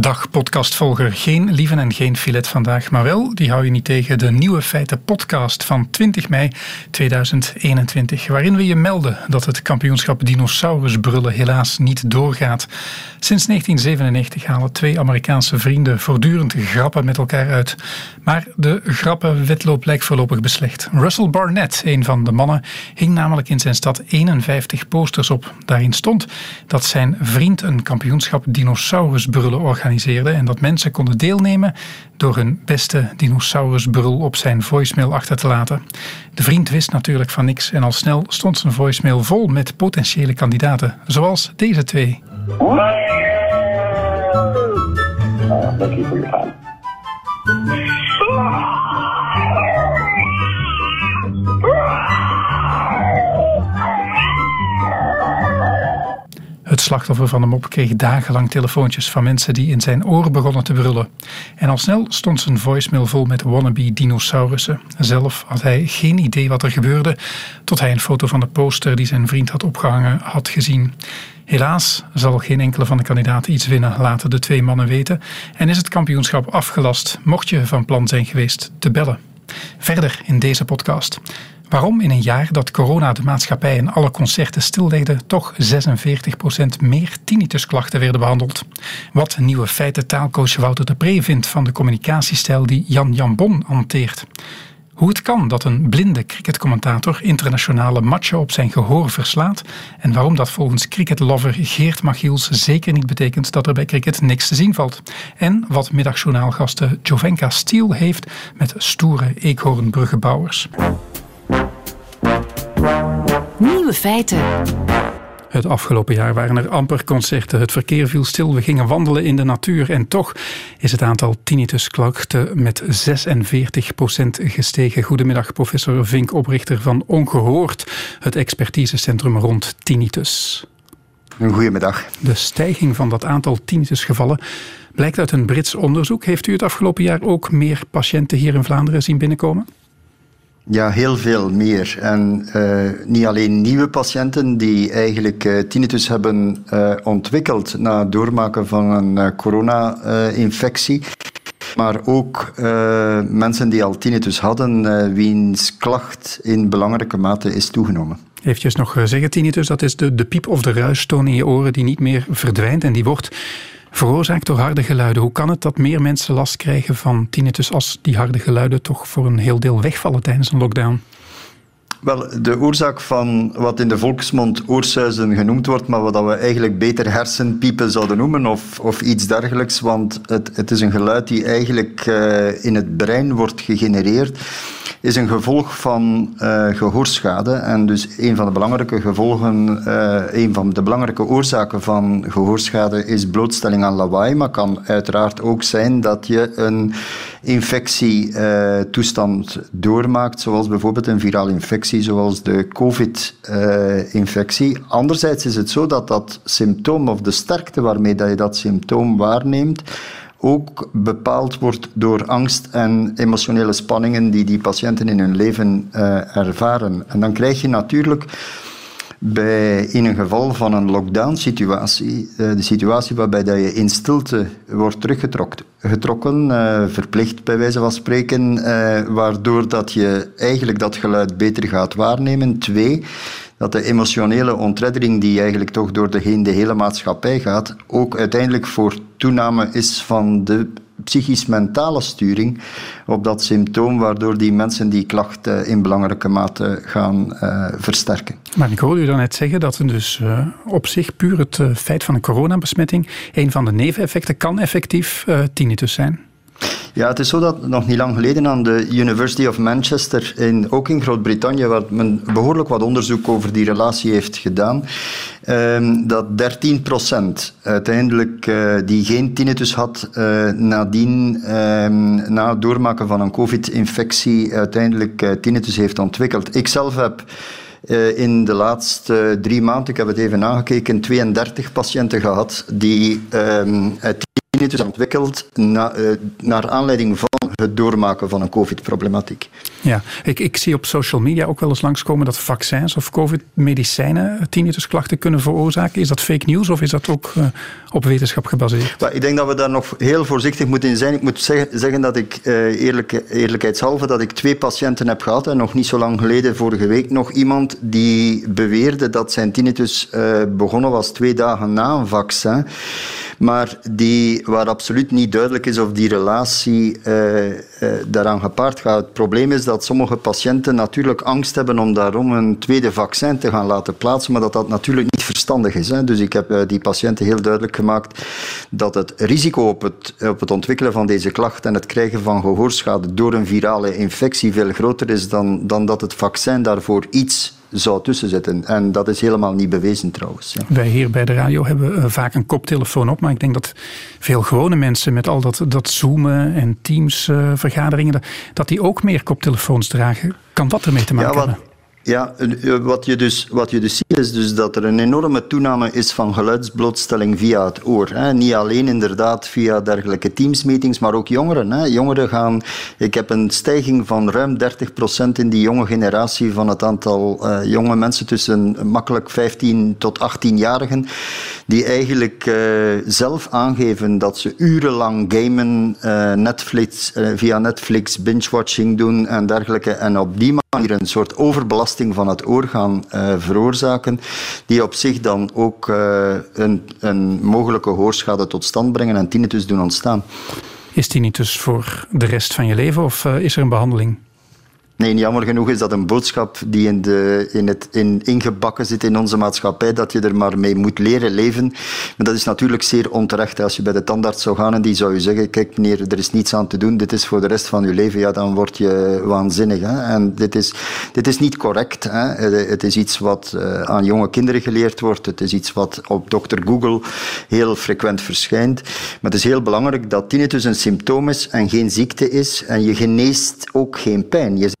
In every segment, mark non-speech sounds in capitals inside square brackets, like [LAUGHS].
Dag podcastvolger. Geen lieven en geen filet vandaag, maar wel, die hou je niet tegen, de nieuwe feiten podcast van 20 mei 2021, waarin we je melden dat het kampioenschap dinosaurusbrullen helaas niet doorgaat. Sinds 1997 halen twee Amerikaanse vrienden voortdurend grappen met elkaar uit. Maar de grappenwetloop lijkt voorlopig beslecht. Russell Barnett, een van de mannen, hing namelijk in zijn stad 51 posters op. Daarin stond dat zijn vriend een kampioenschap dinosaurusbrullen organiseerde organiseerde en dat mensen konden deelnemen door hun beste dinosaurusbrul op zijn voicemail achter te laten. De vriend wist natuurlijk van niks en al snel stond zijn voicemail vol met potentiële kandidaten, zoals deze twee. For Het slachtoffer van de mop kreeg dagenlang telefoontjes van mensen die in zijn oor begonnen te brullen. En al snel stond zijn voicemail vol met wannabe dinosaurussen. Zelf had hij geen idee wat er gebeurde, tot hij een foto van de poster die zijn vriend had opgehangen had gezien. Helaas zal geen enkele van de kandidaten iets winnen, laten de twee mannen weten, en is het kampioenschap afgelast, mocht je van plan zijn geweest te bellen. Verder in deze podcast. Waarom in een jaar dat corona de maatschappij en alle concerten stillegde, toch 46% meer tinnitusklachten werden behandeld? Wat nieuwe feiten taalcoach Wouter de Pre vindt van de communicatiestijl die Jan Jambon hanteert? Hoe het kan dat een blinde cricketcommentator internationale matchen op zijn gehoor verslaat en waarom dat volgens cricketlover Geert Machiels zeker niet betekent dat er bij cricket niks te zien valt. En wat middagjournaalgasten Jovenka Stiel heeft met stoere eekhoornbruggenbouwers. Nieuwe feiten. Het afgelopen jaar waren er amper concerten. Het verkeer viel stil. We gingen wandelen in de natuur. En toch is het aantal tinnitusklachten met 46% gestegen. Goedemiddag, professor Vink, oprichter van Ongehoord, het expertisecentrum rond tinnitus. Een goedemiddag. De stijging van dat aantal tinnitusgevallen blijkt uit een Brits onderzoek. Heeft u het afgelopen jaar ook meer patiënten hier in Vlaanderen zien binnenkomen? Ja, heel veel meer. En uh, niet alleen nieuwe patiënten die eigenlijk uh, tinnitus hebben uh, ontwikkeld na het doormaken van een corona-infectie. maar ook mensen die al tinnitus hadden, wiens klacht in belangrijke mate is toegenomen. Even nog zeggen, tinnitus, dat is de, de piep of de ruistoon in je oren die niet meer verdwijnt en die wordt veroorzaakt door harde geluiden. Hoe kan het dat meer mensen last krijgen van tinnitus als die harde geluiden toch voor een heel deel wegvallen tijdens een lockdown? Wel, de oorzaak van wat in de volksmond oorsuizen genoemd wordt, maar wat we eigenlijk beter hersenpiepen zouden noemen of, of iets dergelijks, want het, het is een geluid die eigenlijk uh, in het brein wordt gegenereerd, is een gevolg van uh, gehoorschade. En dus een van de belangrijke gevolgen, uh, een van de belangrijke oorzaken van gehoorschade is blootstelling aan lawaai, maar kan uiteraard ook zijn dat je een infectietoestand doormaakt, zoals bijvoorbeeld een virale infectie zoals de COVID-infectie. Anderzijds is het zo dat dat symptoom of de sterkte waarmee dat je dat symptoom waarneemt, ook bepaald wordt door angst en emotionele spanningen die die patiënten in hun leven uh, ervaren. En dan krijg je natuurlijk bij, in een geval van een lockdown-situatie, uh, de situatie waarbij dat je in stilte wordt teruggetrokken, getrokken, uh, verplicht bij wijze van spreken, uh, waardoor dat je eigenlijk dat geluid beter gaat waarnemen. Twee, dat de emotionele ontreddering die eigenlijk toch door de, de hele maatschappij gaat, ook uiteindelijk voor toename is van de psychisch-mentale sturing op dat symptoom, waardoor die mensen die klacht in belangrijke mate gaan uh, versterken. Maar ik hoorde u dan net zeggen dat dus uh, op zich puur het uh, feit van een coronabesmetting, een van de neveneffecten kan effectief tinnitus zijn. Ja, het is zo dat nog niet lang geleden aan de University of Manchester, in, ook in Groot-Brittannië, waar men behoorlijk wat onderzoek over die relatie heeft gedaan, um, dat 13% uiteindelijk uh, die geen tinnitus had, uh, nadien, um, na het doormaken van een COVID-infectie, uiteindelijk uh, tinnitus heeft ontwikkeld. Ik zelf heb in de laatste drie maanden, ik heb het even nagekeken, 32 patiënten gehad die um, tinnitus ontwikkeld na, uh, naar aanleiding van het doormaken van een COVID-problematiek. Ja, ik, ik zie op social media ook wel eens langskomen dat vaccins of COVID-medicijnen tinnitusklachten kunnen veroorzaken. Is dat fake news of is dat ook uh, op wetenschap gebaseerd? Maar ik denk dat we daar nog heel voorzichtig moeten zijn. Ik moet zeggen, zeggen dat ik, uh, eerlijk, eerlijkheidshalve, dat ik twee patiënten heb gehad en nog niet zo lang geleden, vorige week, nog iemand die beweerde dat zijn tinnitus uh, begonnen was twee dagen na een vaccin maar die, waar absoluut niet duidelijk is of die relatie uh, uh, daaraan gepaard gaat. Het probleem is dat sommige patiënten natuurlijk angst hebben om daarom een tweede vaccin te gaan laten plaatsen, maar dat dat natuurlijk niet verstandig is. Hè. Dus ik heb uh, die patiënten heel duidelijk gemaakt dat het risico op het, op het ontwikkelen van deze klacht en het krijgen van gehoorschade door een virale infectie veel groter is dan, dan dat het vaccin daarvoor iets zou tussen zitten. En dat is helemaal niet bewezen trouwens. Ja. Wij hier bij de radio hebben uh, vaak een koptelefoon op, maar ik denk dat veel gewone mensen met al dat, dat zoomen en teams uh, vergaderingen, dat die ook meer koptelefoons dragen. Kan dat ermee te maken ja, wat, hebben? Ja, wat je, dus, wat je dus ziet is dus dat er een enorme toename is van geluidsblootstelling via het oor. Hè. Niet alleen inderdaad via dergelijke teamsmeetings, maar ook jongeren. Hè. Jongeren gaan... Ik heb een stijging van ruim 30% in die jonge generatie van het aantal uh, jonge mensen tussen makkelijk 15 tot 18-jarigen, die eigenlijk uh, zelf aangeven dat ze urenlang gamen, Netflix, via Netflix binge-watching doen en dergelijke. En op die manier een soort overbelasting van het oor gaan uh, veroorzaken, die op zich dan ook uh, een, een, mogelijke hoorschade tot stand brengen en tinnitus doen ontstaan. Is tinnitus voor de rest van je leven of uh, is er een behandeling? Nee, jammer genoeg is dat een boodschap die in de, in het, in, ingebakken zit in onze maatschappij, dat je er maar mee moet leren leven. Maar dat is natuurlijk zeer onterecht. Als je bij de tandarts zou gaan en die zou je zeggen, kijk meneer, er is niets aan te doen, dit is voor de rest van je leven, ja, dan word je waanzinnig. Hè? En dit is, dit is niet correct. Hè? Het is iets wat uh, aan jonge kinderen geleerd wordt. Het is iets wat op dokter Google heel frequent verschijnt. Maar het is heel belangrijk dat tinnitus een symptoom is en geen ziekte is. En je geneest ook geen pijn. Je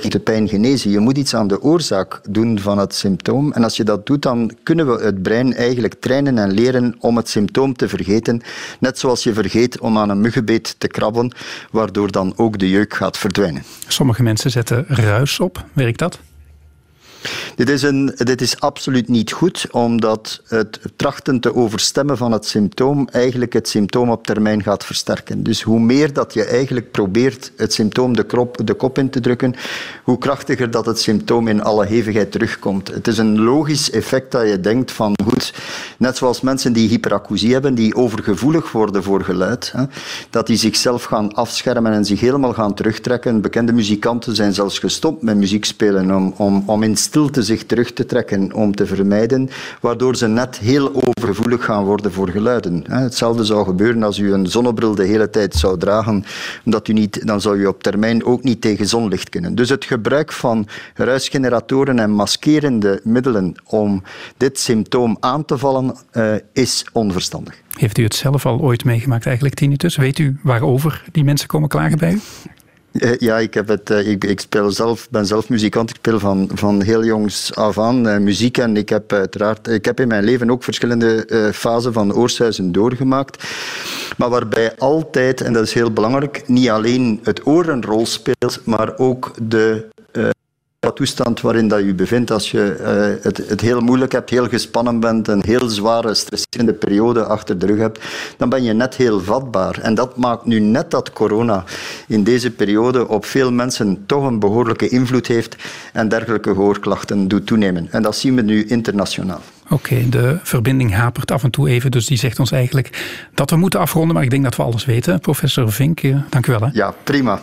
zegt de pijn genezen. Je moet iets aan de oorzaak doen van het symptoom. En als je dat doet, dan kunnen we het brein eigenlijk trainen en leren om het symptoom te vergeten. Net zoals je vergeet om aan een muggenbeet te krabben, waardoor dan ook de jeuk gaat verdwijnen. Sommige mensen zetten ruis op. Werkt dat? Dit is, een, dit is absoluut niet goed, omdat het trachten te overstemmen van het symptoom eigenlijk het symptoom op termijn gaat versterken. Dus hoe meer dat je eigenlijk probeert het symptoom de, de kop in te drukken, hoe krachtiger dat het symptoom in alle hevigheid terugkomt. Het is een logisch effect dat je denkt van net zoals mensen die hyperacousie hebben, die overgevoelig worden voor geluid, hè, dat die zichzelf gaan afschermen en zich helemaal gaan terugtrekken. Bekende muzikanten zijn zelfs gestopt met muziek spelen om, om, om in stilte zich terug te trekken om te vermijden, waardoor ze net heel overgevoelig gaan worden voor geluiden. Hetzelfde zou gebeuren als u een zonnebril de hele tijd zou dragen, omdat u niet, dan zou u op termijn ook niet tegen zonlicht kunnen. Dus het gebruik van ruisgeneratoren en maskerende middelen om dit symptoom aan te vallen uh, is onverstandig. Heeft u het zelf al ooit meegemaakt, eigenlijk tinnitus? Weet u waarover die mensen komen klagen bij u? Ja, ik, heb het, ik, ik speel zelf, ben zelf muzikant. Ik speel van, van heel jongs af aan uh, muziek. En ik heb uiteraard ik heb in mijn leven ook verschillende uh, fasen van oorsuizen doorgemaakt. Maar waarbij altijd, en dat is heel belangrijk, niet alleen het oor een rol speelt, maar ook de toestand waarin dat je bevindt als je uh, het, het, heel moeilijk hebt, heel gespannen bent, een heel zware, stresserende periode achter de rug hebt, dan ben je net heel vatbaar. En dat maakt nu net dat corona in deze periode op veel mensen toch een behoorlijke invloed heeft en dergelijke gehoorklachten doet toenemen. En dat zien we nu internationaal. Oké, okay, de verbinding hapert af en toe even, dus die zegt ons eigenlijk dat we moeten afronden, maar ik denk dat we alles weten. Professor Vink, dank u wel. Hè. Ja, prima.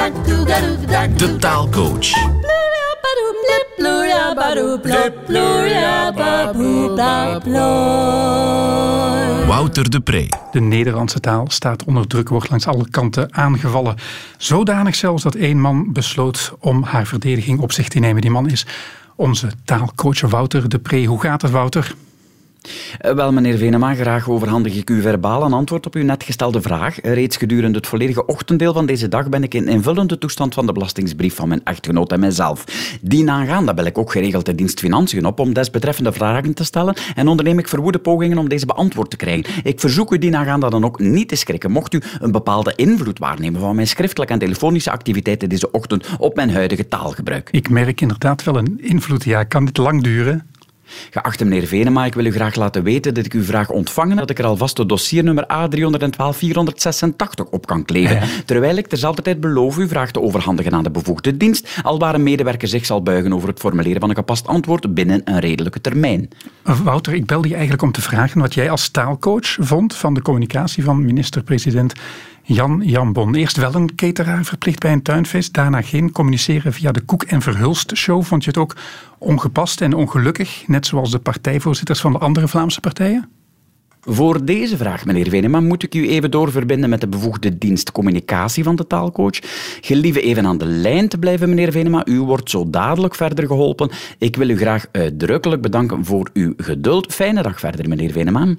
De taalcoach. Wouter de Pre. De Nederlandse taal staat onder druk, wordt langs alle kanten aangevallen. Zodanig zelfs dat één man besloot om haar verdediging op zich te nemen. Die man is onze taalcoach Wouter de Pre. Hoe gaat het, Wouter? Eh, wel, meneer Venema, graag overhandig ik u verbaal een antwoord op uw net gestelde vraag. Reeds gedurende het volledige ochtenddeel van deze dag ben ik in invullende toestand van de belastingsbrief van mijn echtgenoot en mijzelf. Die aangaande bel ik ook geregeld de dienst Financiën op om desbetreffende vragen te stellen en onderneem ik verwoede pogingen om deze beantwoord te krijgen. Ik verzoek u die aangaande dan ook niet te schrikken. Mocht u een bepaalde invloed waarnemen van mijn schriftelijke en telefonische activiteiten deze ochtend op mijn huidige taalgebruik. Ik merk inderdaad wel een invloed. Ja, kan dit lang duren? Geachte meneer Venema, ik wil u graag laten weten dat ik uw vraag ontvangen dat ik er alvast de dossiernummer A312-486 op kan kleven. Terwijl ik terzelfde tijd beloof uw vraag te overhandigen aan de bevoegde dienst, alwaar een medewerker zich zal buigen over het formuleren van een gepast antwoord binnen een redelijke termijn. Wouter, ik belde je eigenlijk om te vragen wat jij als taalcoach vond van de communicatie van minister-president Jan Jambon. Eerst wel een cateraar verplicht bij een tuinfeest, daarna geen. Communiceren via de Koek en Verhulst show. Vond je het ook ongepast en ongelukkig, net zoals de partijvoorzitters van de andere Vlaamse partijen? Voor deze vraag, meneer Venema, moet ik u even doorverbinden met de bevoegde dienst communicatie van de taalcoach. Gelieve even aan de lijn te blijven, meneer Venema. U wordt zo dadelijk verder geholpen. Ik wil u graag uitdrukkelijk bedanken voor uw geduld. Fijne dag verder, meneer Venema.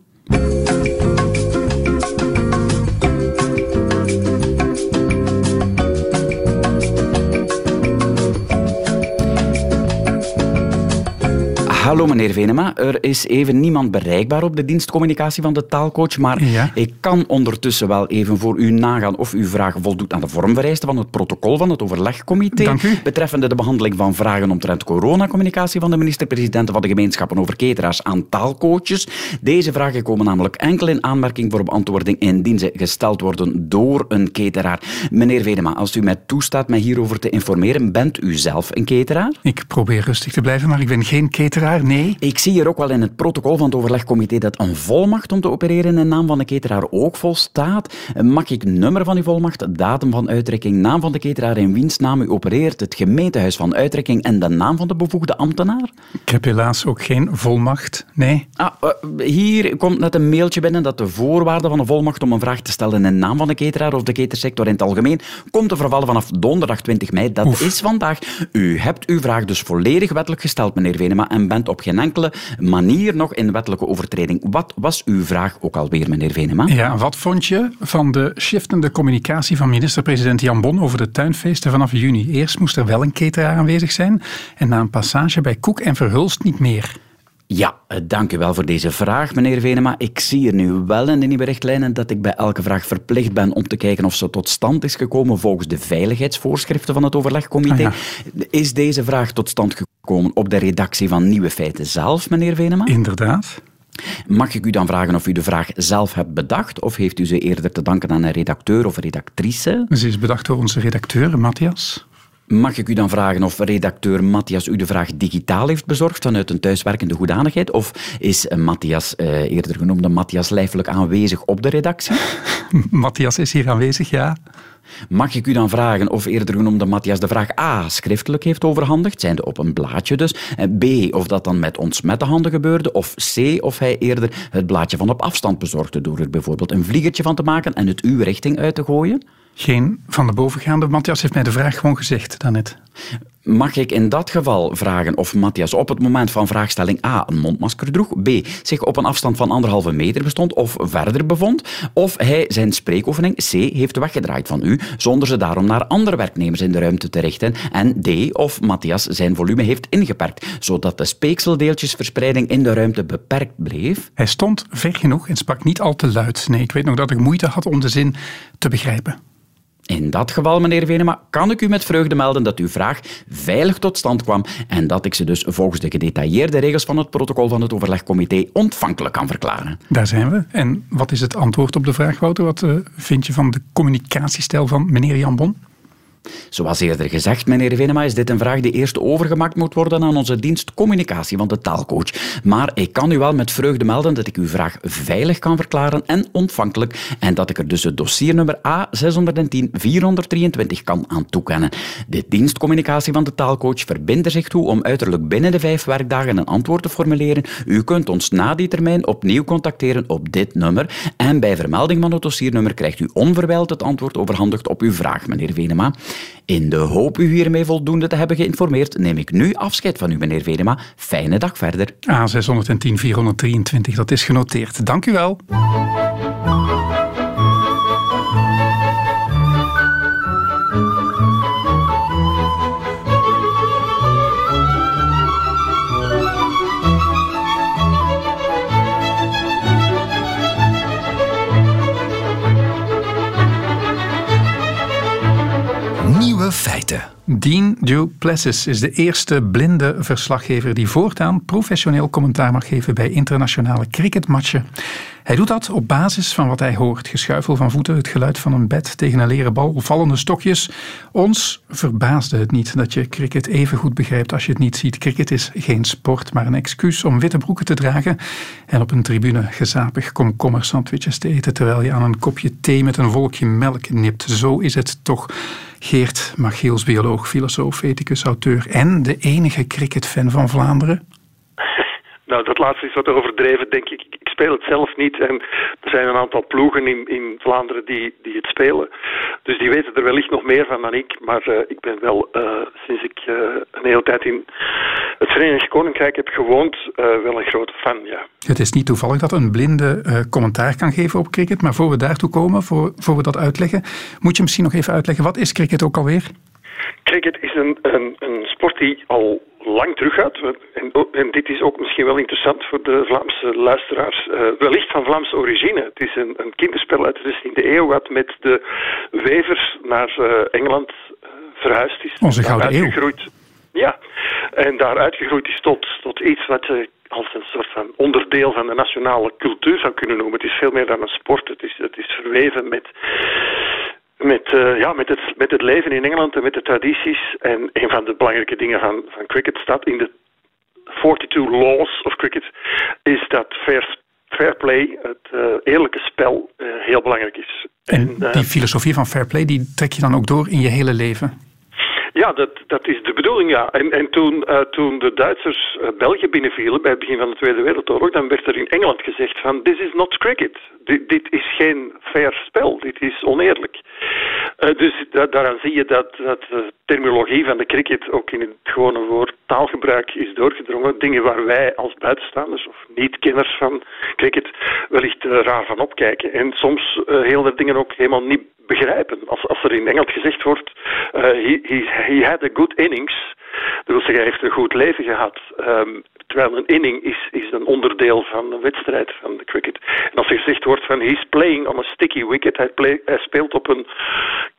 Hallo meneer Venema, er is even niemand bereikbaar op de dienstcommunicatie van de taalcoach, maar ik kan ondertussen wel even voor u nagaan of uw vraag voldoet aan de vormvereisten van het protocol van het overlegcomité Dank u. betreffende de behandeling van vragen omtrent coronacommunicatie van de minister-presidenten van de gemeenschappen over cateraars aan taalcoaches. Deze vragen komen namelijk enkel in aanmerking voor beantwoording indien ze gesteld worden door een cateraar. Meneer Venema, als u mij toestaat mij hierover te informeren, bent u zelf een cateraar? Ik probeer rustig te blijven, maar ik ben geen cateraar nee. Ik zie hier ook wel in het protocol van het overlegcomité dat een volmacht om te opereren in naam van de cateraar ook volstaat. Mag ik nummer van uw volmacht, datum van uitrekking, naam van de cateraar in wiens naam u opereert, het gemeentehuis van uitrekking en de naam van de bevoegde ambtenaar? Ik heb helaas ook geen volmacht, nee. Ah, eh, hier komt net een mailtje binnen dat de voorwaarden van een volmacht om een vraag te stellen in naam van de cateraar of de catersector in het algemeen komt te vervallen vanaf donderdag 20 mei. Dat is vandaag. U hebt uw vraag dus volledig wettelijk gesteld, meneer Venema, en bent op geen enkele manier nog in wettelijke overtreding. Wat was uw vraag ook alweer, meneer Venema? Ja, wat vond je van de shiftende communicatie van minister-president Jan Bon over de tuinfeesten vanaf juni? Eerst moest er wel een cateraar aanwezig zijn en na een passage bij Koek en Verhulst niet meer. Ja, eh, dank u wel voor deze vraag, meneer Venema. Ik zie hier nu wel in de nieuwe richtlijnen dat ik bij elke vraag verplicht ben om te kijken of ze tot stand is gekomen volgens de veiligheidsvoorschriften van het overlegcomité. Ah, is deze vraag tot stand gekomen op de redactie van Nieuwe Feiten zelf, meneer Venema? Inderdaad. Mag ik u dan vragen of u de vraag zelf hebt bedacht of heeft u ze eerder te danken aan een redacteur of redactrice? Ze is bedacht door onze redacteur, Matthias. Mag ik u dan vragen of redacteur Matthias u de vraag digitaal heeft bezorgd vanuit een thuiswerkende hoedanigheid? Of is Matthias, eh, eerder genoemde Matthias, lijfelijk aanwezig op de redactie? [LAUGHS] Matthias is hier aanwezig, ja. Mag ik u dan vragen of eerder genoemde Matthias de vraag A schriftelijk heeft overhandigd, zijnde op een blaadje dus, en B of dat dan met ons met de handen gebeurde, of C of hij eerder het blaadje van op afstand bezorgde door er bijvoorbeeld een vliegertje van te maken en het uw richting uit te gooien? Geen van de bovengaande. Matthias heeft mij de vraag gewoon gezegd daarnet. Mag ik in dat geval vragen of Matthias op het moment van vraagstelling A een mondmasker droeg, B zich op een afstand van anderhalve meter bestond of verder bevond, of hij zijn spreekoefening C heeft weggedraaid van u, zonder ze daarom naar andere werknemers in de ruimte te richten, en D of Matthias zijn volume heeft ingeperkt, zodat de speekseldeeltjesverspreiding in de ruimte beperkt bleef. Hij stond ver genoeg en sprak niet al te luid. Nee, ik weet nog dat ik moeite had om de zin te begrijpen. In dat geval, meneer Venema, kan ik u met vreugde melden dat uw vraag veilig tot stand kwam en dat ik ze dus volgens de gedetailleerde regels van het protocol van het overlegcomité ontvankelijk kan verklaren. Daar zijn we. En wat is het antwoord op de vraag, Wouter? Wat uh, vind je van de communicatiestijl van meneer Jan Bon? Zoals eerder gezegd, meneer Venema, is dit een vraag die eerst overgemaakt moet worden aan onze dienst communicatie van de taalcoach. Maar ik kan u wel met vreugde melden dat ik uw vraag veilig kan verklaren en ontvankelijk en dat ik er dus het dossiernummer A610-423 kan aan toekennen. De dienst communicatie van de taalcoach verbindt er zich toe om uiterlijk binnen de vijf werkdagen een antwoord te formuleren. U kunt ons na die termijn opnieuw contacteren op dit nummer en bij vermelding van het dossiernummer krijgt u onverwijld het antwoord overhandigd op uw vraag, meneer Venema. In de hoop u hiermee voldoende te hebben geïnformeerd, neem ik nu afscheid van u, meneer Vedema. Fijne dag verder. A610 423, dat is genoteerd. Dank u wel. Dean Duplessis is de eerste blinde verslaggever die voortaan professioneel commentaar mag geven bij internationale cricketmatchen. Hij doet dat op basis van wat hij hoort. Geschuifel van voeten, het geluid van een bed tegen een leren bal, vallende stokjes. Ons verbaasde het niet dat je cricket even goed begrijpt als je het niet ziet. Cricket is geen sport, maar een excuus om witte broeken te dragen en op een tribune gezapig komkommersandwiches te eten terwijl je aan een kopje thee met een wolkje melk nipt. Zo is het toch. Geert Machiels, bioloog, filosoof, ethicus, auteur en de enige cricketfan van Vlaanderen. [LAUGHS] Nou, dat laatste is wat overdreven, denk ik. Speel het zelf niet en er zijn een aantal ploegen in, in Vlaanderen die, die het spelen. Dus die weten er wellicht nog meer van dan ik. Maar uh, ik ben wel, uh, sinds ik uh, een hele tijd in het Verenigd Koninkrijk heb gewoond, wel een grote fan, ja. Het is niet toevallig dat een blinde commentaar kan geven op cricket. Maar voor we daartoe komen, voor, voor we dat uitleggen, moet je misschien nog even uitleggen, wat is cricket ook alweer? Cricket is een, een, een sport die al lang teruggaat. En, en, dit is ook misschien wel interessant voor de Vlaamse luisteraars. Uh, wellicht van Vlaamse origine. Het is een, een kinderspel uit de 16e eeuw wat met de wevers naar uh, Engeland uh, verhuisd is. Onze gouden eeuw. Ja, en daar uitgegroeid is tot, tot iets wat je als een soort van onderdeel van de nationale cultuur zou kunnen noemen. Het is veel meer dan een sport. Het is, het is verweven met met, uh, ja, met, het, met het leven in Engeland en met de tradities. En een van de belangrijke dingen van, van cricket staat in de 42 Laws of Cricket, is dat fair, fair play, het uh, eerlijke spel, uh, heel belangrijk is. En, en die filosofie van fair play, die trek je dan ook door in je hele leven? Ja, dat, dat is de bedoeling, ja. En, en toen, uh, toen de Duitsers uh, België binnenvielen bij het begin van de Tweede Wereldoorlog, dan werd er in Engeland gezegd van, this is not cricket. Dit is geen fair spel, dit is oneerlijk. Uh, dus da daaraan zie je dat, dat de terminologie van de cricket ook in het gewone woord taalgebruik is doorgedrongen. Dingen waar wij als buitenstaanders of niet-kenners van cricket wellicht raar van opkijken. En soms heel de dingen ook helemaal niet begrijpen. Als, als er in Engeland gezegd wordt, he, he, he, had a good innings, zeggen, hij heeft een goed leven gehad. Um, terwijl een inning is, is een onderdeel van een wedstrijd van de cricket. En als er gezegd wordt van, he's playing on a sticky wicket, hij, speelt op een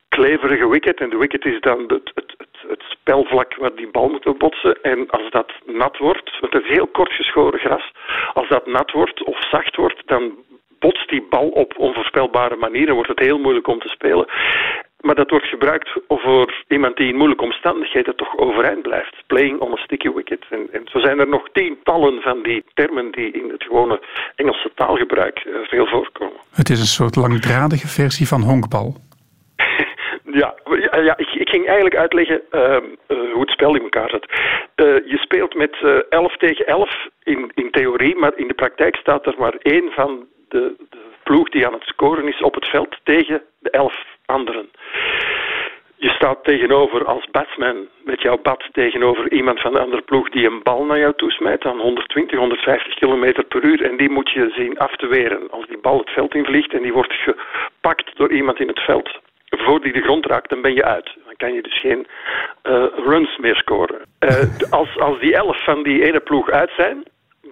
kleverige wicket. En de wicket is dan het, het, het, het, spelvlak waar die bal moet botsen. En als dat nat wordt, want het is heel kort geschoren gras, als dat nat wordt of zacht wordt, dan botst die bal op onvoorspelbare manieren, wordt het heel moeilijk om te spelen. Maar dat wordt gebruikt voor iemand die in moeilijke omstandigheden toch overeind blijft. Playing on a sticky wicket. En, en zo zijn er nog tientallen van die termen die in het gewone Engelse taalgebruik uh, veel voorkomen. Het is een soort langdradige versie van honkbal. [LAUGHS] Ja, ja ik, ik, ging eigenlijk uitleggen uh, uh, hoe het spel in elkaar zit. Uh, je speelt met 11 tegen 11 in, in theorie, maar in de praktijk staat er maar één van de, de ploeg die aan het scoren is op het veld tegen de elf anderen. Je staat tegenover als batsman met jouw bat tegenover iemand van de andere ploeg die een bal naar jou toesmijt aan 120, 150 km per uur. En die moet je zien af te weren. Als die bal het veld invliegt en die wordt gepakt door iemand in het veld, voor die de grond raakt, dan ben je uit. Dan kan je dus geen uh, runs meer scoren. Uh, als, als die elf van die ene ploeg uit zijn,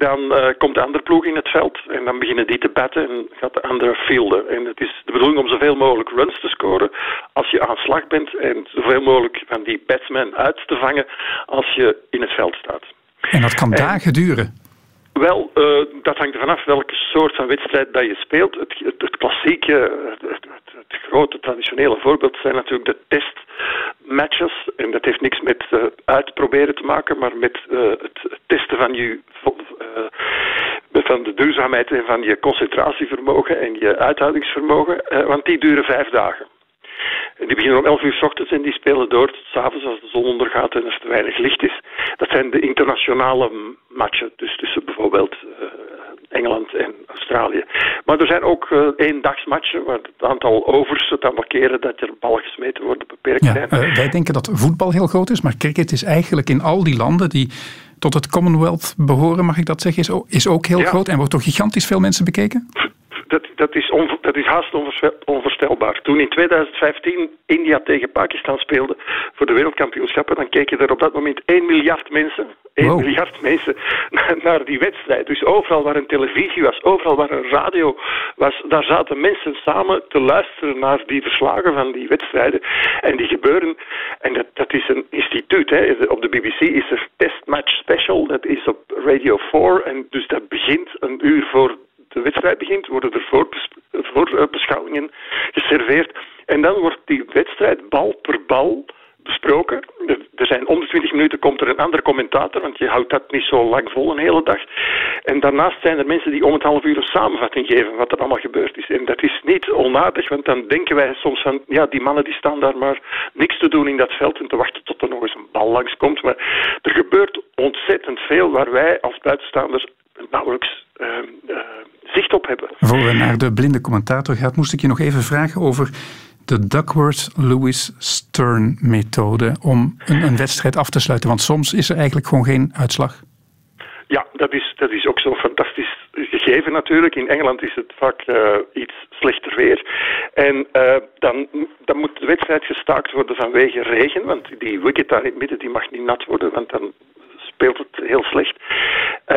dan uh, komt de andere ploeg in het veld en dan beginnen die te batten en gaat de andere fielden. En het is de bedoeling om zoveel mogelijk runs te scoren als je aan slag bent en zoveel mogelijk van die batsmen uit te vangen als je in het veld staat. En dat kan dagen duren? Wel, uh, dat hangt er vanaf welke soort van wedstrijd dat je speelt. Het, het, het klassieke, het, het, grote traditionele voorbeeld zijn natuurlijk de testmatches. En dat heeft niks met uh, uitproberen te maken, maar met uh, het testen van je van de duurzaamheid en van je concentratievermogen en je uithoudingsvermogen, want die duren vijf dagen. Die beginnen om 11 uur s ochtends en die spelen door tot s avonds als de zon ondergaat en er te weinig licht is. Dat zijn de internationale matchen, dus tussen bijvoorbeeld uh, Engeland en Australië. Maar er zijn ook uh, eendagsmatchen waar het aantal overs, het aantal keren dat er bal gesmeten wordt, beperkt ja, zijn. Uh, wij denken dat voetbal heel groot is, maar cricket is eigenlijk in al die landen die tot het Commonwealth behoren, mag ik dat zeggen, is ook, is ook heel Ja. groot en wordt door gigantisch veel mensen bekeken? Dat, dat, is dat is haast onvoorstelbaar. Toen in 2015 India tegen Pakistan speelde voor de wereldkampioenschappen, dan keken er op dat moment 1 miljard mensen, 1 Wow. miljard mensen [LAUGHS] naar, naar die wedstrijd. Dus overal waar een televisie was, overal waar een radio was, daar zaten mensen samen te luisteren naar die verslagen van die wedstrijden. En die gebeuren, en dat, dat is een instituut, hè. op de BBC is er Test Match Special, dat is op Radio 4, en dus dat begint een uur voor de wedstrijd begint, worden er voorbes- voorbeschouwingen geserveerd. En dan wordt die wedstrijd bal per bal besproken. Er zijn om de 20 minuten komt er een andere commentator, want je houdt dat niet zo lang vol een hele dag. En daarnaast zijn er mensen die om het half uur een samenvatting geven wat er allemaal gebeurd is. En dat is niet onaardig, want dan denken wij soms van, ja, die mannen die staan daar maar niks te doen in dat veld en te wachten tot er nog eens een bal langskomt. Maar er gebeurt ontzettend veel waar wij als buitenstaanders nauwelijks eh, eh, zicht op hebben. Voor we naar de blinde commentator gaat, moest ik je nog even vragen over de Duckworth-Lewis-Stern-methode om een, een wedstrijd af te sluiten. Want soms is er eigenlijk gewoon geen uitslag. Ja, dat is, dat is ook zo'n fantastisch gegeven natuurlijk. In Engeland is het vaak uh, iets slechter weer. En uh, dan, dan moet de wedstrijd gestaakt worden vanwege regen. Want die wicket daar in het midden die mag niet nat worden, want dan speelt het heel slecht.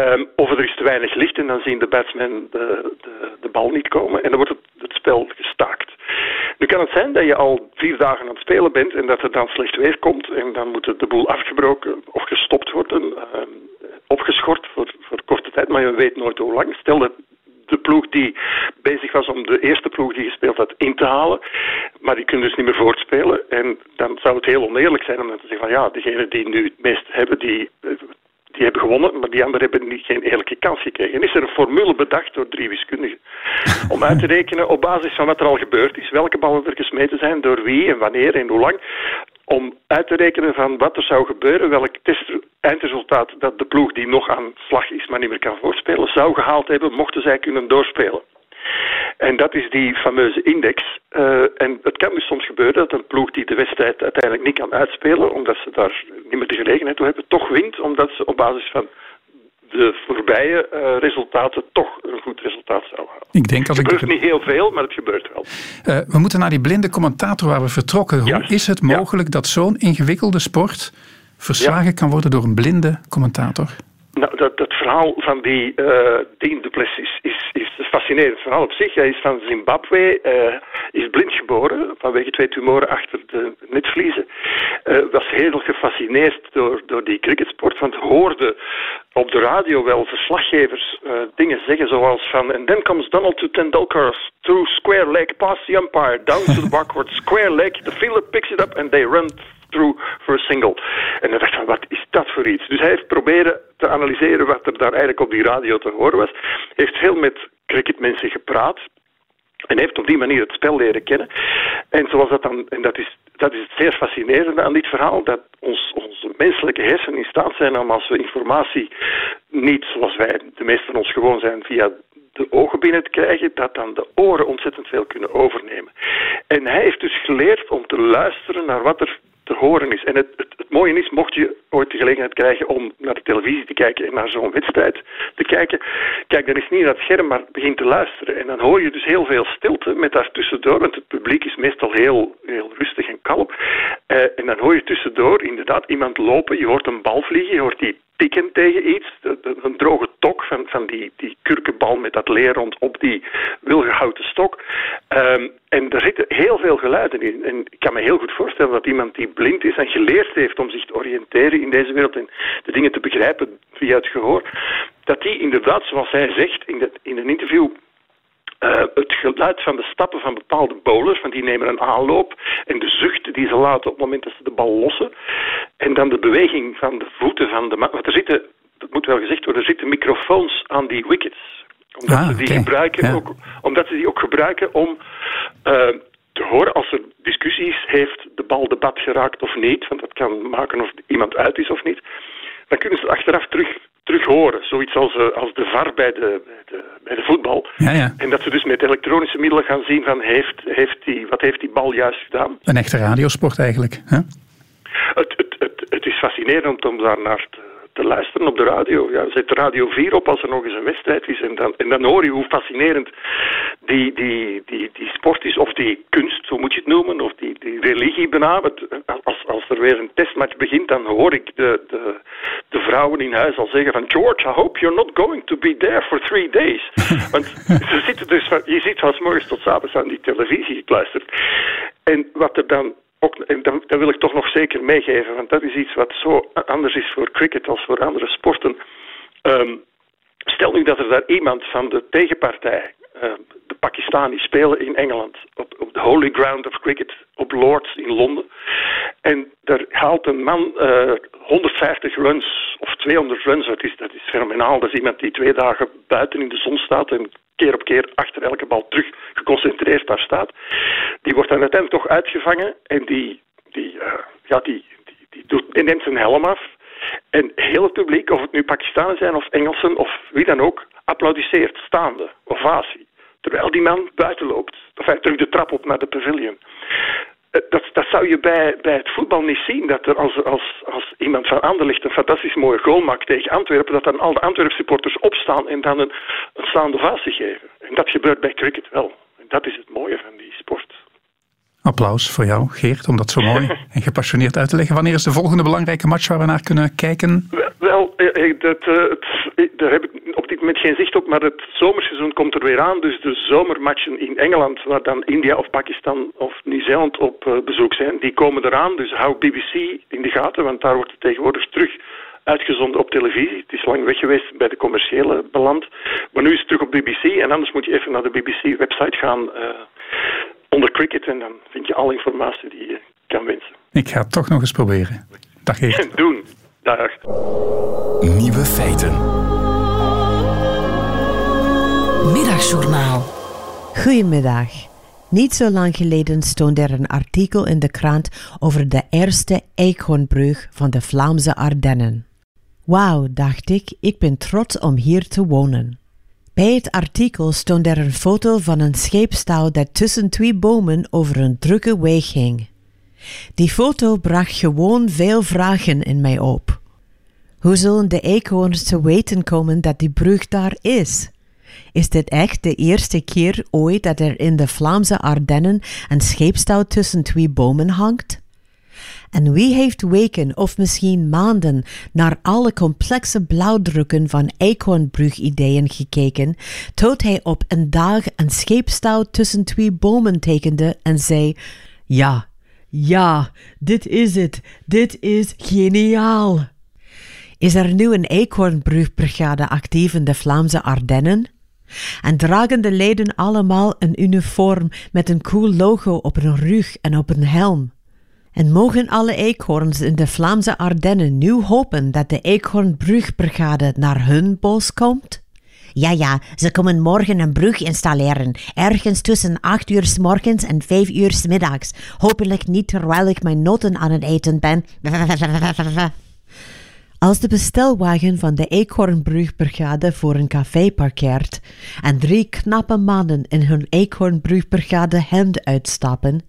Um, of er is te weinig licht en dan zien de batsmen de, de, de bal niet komen en dan wordt het, het spel gestaakt. Nu kan het zijn dat je al vier dagen aan het spelen bent en dat er dan slecht weer komt en dan moet de boel afgebroken of gestopt worden, um, opgeschort voor, voor korte tijd, maar je weet nooit hoe lang. Stel dat de ploeg die bezig was om de eerste ploeg die gespeeld had in te halen. Maar die kunnen dus niet meer voortspelen. En dan zou het heel oneerlijk zijn om dan te zeggen van ja, degenen die nu het meest hebben, die, die hebben gewonnen, maar die anderen hebben niet, geen eerlijke kans gekregen. En is er een formule bedacht door drie wiskundigen om uit te rekenen op basis van wat er al gebeurd is, welke ballen er gesmeten zijn, door wie en wanneer en hoe lang, om uit te rekenen van wat er zou gebeuren, welk test, eindresultaat dat de ploeg die nog aan slag is, maar niet meer kan voorspelen, zou gehaald hebben, mochten zij kunnen doorspelen. En dat is die fameuze index. Uh, en het kan dus soms gebeuren dat een ploeg die de wedstrijd uiteindelijk niet kan uitspelen, omdat ze daar niet meer de gelegenheid toe hebben, toch wint, omdat ze op basis van de voorbije uh, resultaten toch een goed resultaat zou halen. Ik denk als het gebeurt ik... niet heel veel, maar het gebeurt wel. Uh, we moeten naar die blinde commentator waar we vertrokken. Hoe is het mogelijk dat zo'n ingewikkelde sport verslagen Ja. kan worden door een blinde commentator? Nou, dat, dat verhaal van die uh, Dean Duplessis is, is een fascinerend verhaal op zich. Hij is van Zimbabwe, uh, is blind geboren vanwege twee tumoren achter de netvliezen. Uh, was heel gefascineerd door, door die cricketsport, want hoorde op de radio wel verslaggevers uh, dingen zeggen zoals van and then comes Donald to Tendulkar through square leg past the umpire down to the backward square leg the fielder picks it up and they run through for single. En dan dacht van, wat is dat voor iets? Dus hij heeft proberen te analyseren wat er daar eigenlijk op die radio te horen was. Heeft veel met cricketmensen gepraat. En heeft op die manier het spel leren kennen. En zoals dat dan, en dat is, dat is het zeer fascinerende aan dit verhaal, dat ons, onze menselijke hersenen in staat zijn om als we informatie niet zoals wij, de meeste van ons gewoon zijn, via de ogen binnen te krijgen, dat dan de oren ontzettend veel kunnen overnemen. En hij heeft dus geleerd om te luisteren naar wat er te horen is. En het, het, mooie is, mocht je ooit de gelegenheid krijgen om naar de televisie te kijken en naar zo'n wedstrijd te kijken, kijk dan eens niet naar het scherm, maar begin te luisteren. En dan hoor je dus heel veel stilte met daartussendoor, want het publiek is meestal heel, heel rustig en kalm. Uh, en dan hoor je tussendoor inderdaad iemand lopen, je hoort een bal vliegen, je hoort die tikken tegen iets, een droge tok van, van die, die kurkenbal met dat leer rond op die wilgehouten stok. Um, en er zitten heel veel geluiden in. En ik kan me heel goed voorstellen dat iemand die blind is en geleerd heeft om zich te oriënteren in deze wereld en de dingen te begrijpen via het gehoor, dat die inderdaad, zoals hij zegt in, dat, in een interview, uh, het geluid van de stappen van bepaalde bowlers, want die nemen een aanloop, en de zucht die ze laten op het moment dat ze de bal lossen, en dan de beweging van de voeten van de man. Want er zitten, dat moet wel gezegd worden, er zitten microfoons aan die wickets. Omdat, Ah, ze die gebruiken Ja. ook, omdat ze die ook gebruiken om uh, te horen als er discussies heeft de bal de bad geraakt of niet, want dat kan maken of iemand uit is of niet. Dan kunnen ze het achteraf terug, terug horen. Zoiets als, uh, als de VAR bij de, de bij de voetbal. Ja, ja. En dat ze dus met elektronische middelen gaan zien van heeft, heeft die, wat heeft die bal juist gedaan. Een echte radiosport eigenlijk. Hè? Het, het, het, het is fascinerend om daar naar te, te luisteren op de radio. Ja, zet de radio 4 op als er nog eens een wedstrijd is. En dan, en dan hoor je hoe fascinerend die, die, die, die sport is, of die kunst, hoe moet je het noemen, of die, die religie benadert. Als, als er weer een testmatch begint, dan hoor ik de, de, de vrouwen in huis al zeggen van George, I hope you're not going to be there for three days. [LAUGHS] Want ze zitten dus van, je zit van s morgens tot s avonds aan die televisie gekluisterd. En wat er dan ook, dat, dat, wil ik toch nog zeker meegeven, want dat is iets wat zo anders is voor cricket als voor andere sporten. Um, stel nu dat er daar iemand van de tegenpartij, de Pakistani, spelen in Engeland, op, de holy ground of cricket, op Lords in Londen. En daar haalt een man uh, 150 runs of 200 runs. Dat is, dat is fenomenaal. Dat is iemand die twee dagen buiten in de zon staat en keer op keer achter elke bal terug geconcentreerd daar staat. Die wordt dan uiteindelijk toch uitgevangen en die, die, uh, ja, die, die, die, doet, die neemt zijn helm af. En heel het publiek, of het nu Pakistanen zijn of Engelsen of wie dan ook, applaudisseert staande, ovatie. Terwijl die man buiten loopt. Of hij terug de trap op naar de pavilion. Dat, dat zou je bij, bij het voetbal niet zien. Dat er als, als, als iemand van Anderlecht een fantastisch mooie goal maakt tegen Antwerpen, dat dan al de Antwerp supporters opstaan en dan een, een staande geven. En dat gebeurt bij cricket wel. En dat is het mooie van die sport. Applaus voor jou, Geert, om dat zo [LAUGHS] mooi en gepassioneerd uit te leggen. Wanneer is de volgende belangrijke match waar we naar kunnen kijken? Wel, dat, het, daar heb ik op dit moment geen zicht op, maar het zomerseizoen komt er weer aan. Dus de zomermatchen in Engeland, waar dan India of Pakistan of Nieuw-Zeeland op bezoek zijn, die komen eraan. Dus hou BBC in de gaten, want daar wordt het tegenwoordig terug uitgezonden op televisie. Het is lang weg geweest bij de commerciële beland. Maar nu is het terug op BBC en anders moet je even naar de BBC-website gaan uh, onder cricket en dan vind je alle informatie die je kan wensen. Ik ga het toch nog eens proberen. Dag Geert. [LAUGHS] Doen. Dag. Nieuwe feiten. Middagjournaal. Goedemiddag. Niet zo lang geleden stond er een artikel in de krant over de eerste eekhoornbrug van de Vlaamse Ardennen. Wauw, dacht ik, ik ben trots om hier te wonen. Bij het artikel stond er een foto van een scheepstouw dat tussen twee bomen over een drukke weg hing. Die foto bracht gewoon veel vragen in mij op. Hoe zullen de eekhoorns te weten komen dat die brug daar is? Is dit echt de eerste keer ooit dat er in de Vlaamse Ardennen een scheepstouw tussen twee bomen hangt? En wie heeft weken of misschien maanden naar alle complexe blauwdrukken van eekhoornbrugideeën gekeken, tot hij op een dag een scheepstouw tussen twee bomen tekende en zei: Ja, ja, dit is het, dit is geniaal. Is er nu een eekhoornbrugbrigade actief in de Vlaamse Ardennen? En dragen de leden allemaal een uniform met een cool logo op hun rug en op een helm? En mogen alle eekhoorns in de Vlaamse Ardennen nu hopen dat de eekhoornbrugbrigade naar hun bos komt? Ja, ja, ze komen morgen een brug installeren. Ergens tussen 8 uur s morgens en 5 uur s middags. Hopelijk niet terwijl ik mijn noten aan het eten ben. [LAUGHS] Als de bestelwagen van de Eekhoornbrugbrigade voor een café parkeert en drie knappe mannen in hun Eekhoornbrugbrigade hemd uitstappen,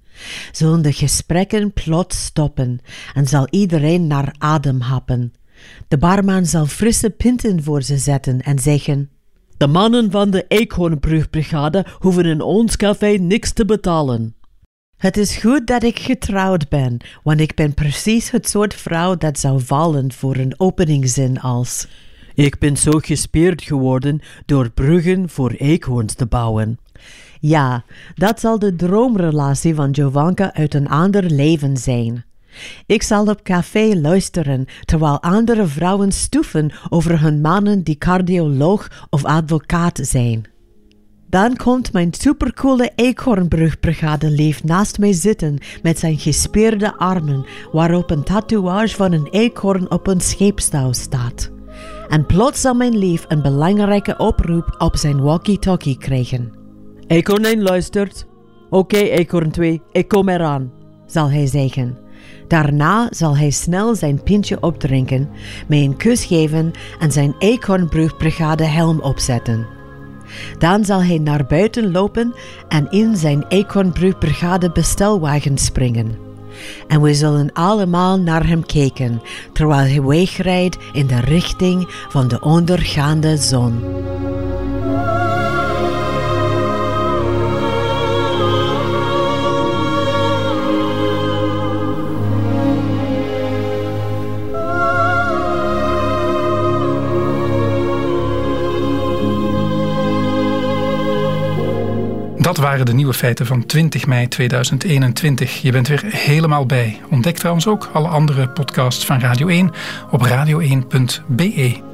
zullen de gesprekken plots stoppen en zal iedereen naar adem happen. De barman zal frisse pinten voor ze zetten en zeggen: De mannen van de Eekhoornbrugbrigade hoeven in ons café niks te betalen. Het is goed dat ik getrouwd ben, want ik ben precies het soort vrouw dat zou vallen voor een openingzin als: Ik ben zo gespierd geworden door bruggen voor eekhoorns te bouwen. Ja, dat zal de droomrelatie van Jovanka uit een ander leven zijn. Ik zal op café luisteren terwijl andere vrouwen stoeven over hun mannen die cardioloog of advocaat zijn. Dan komt mijn supercoole eekhoornbrugbrigade-leef naast mij zitten met zijn gespierde armen, waarop een tatoeage van een eekhoorn op een scheepstouw staat. En plots zal mijn lief een belangrijke oproep op zijn walkie-talkie krijgen. Eekhoorn 1 luistert. Oké, okay, Eekhoorn 2, ik kom eraan, zal hij zeggen. Daarna zal hij snel zijn pintje opdrinken, mij een kus geven en zijn eekhoornbrugbrigade helm opzetten. Dan zal hij naar buiten lopen en in zijn Eekhoornbrugbrigade bestelwagen springen. En we zullen allemaal naar hem kijken, terwijl hij wegrijdt in de richting van de ondergaande zon. Dat waren de nieuwe feiten van 20 mei 2021. Je bent weer helemaal bij. Ontdek trouwens ook alle andere podcasts van Radio 1 op radio1.be.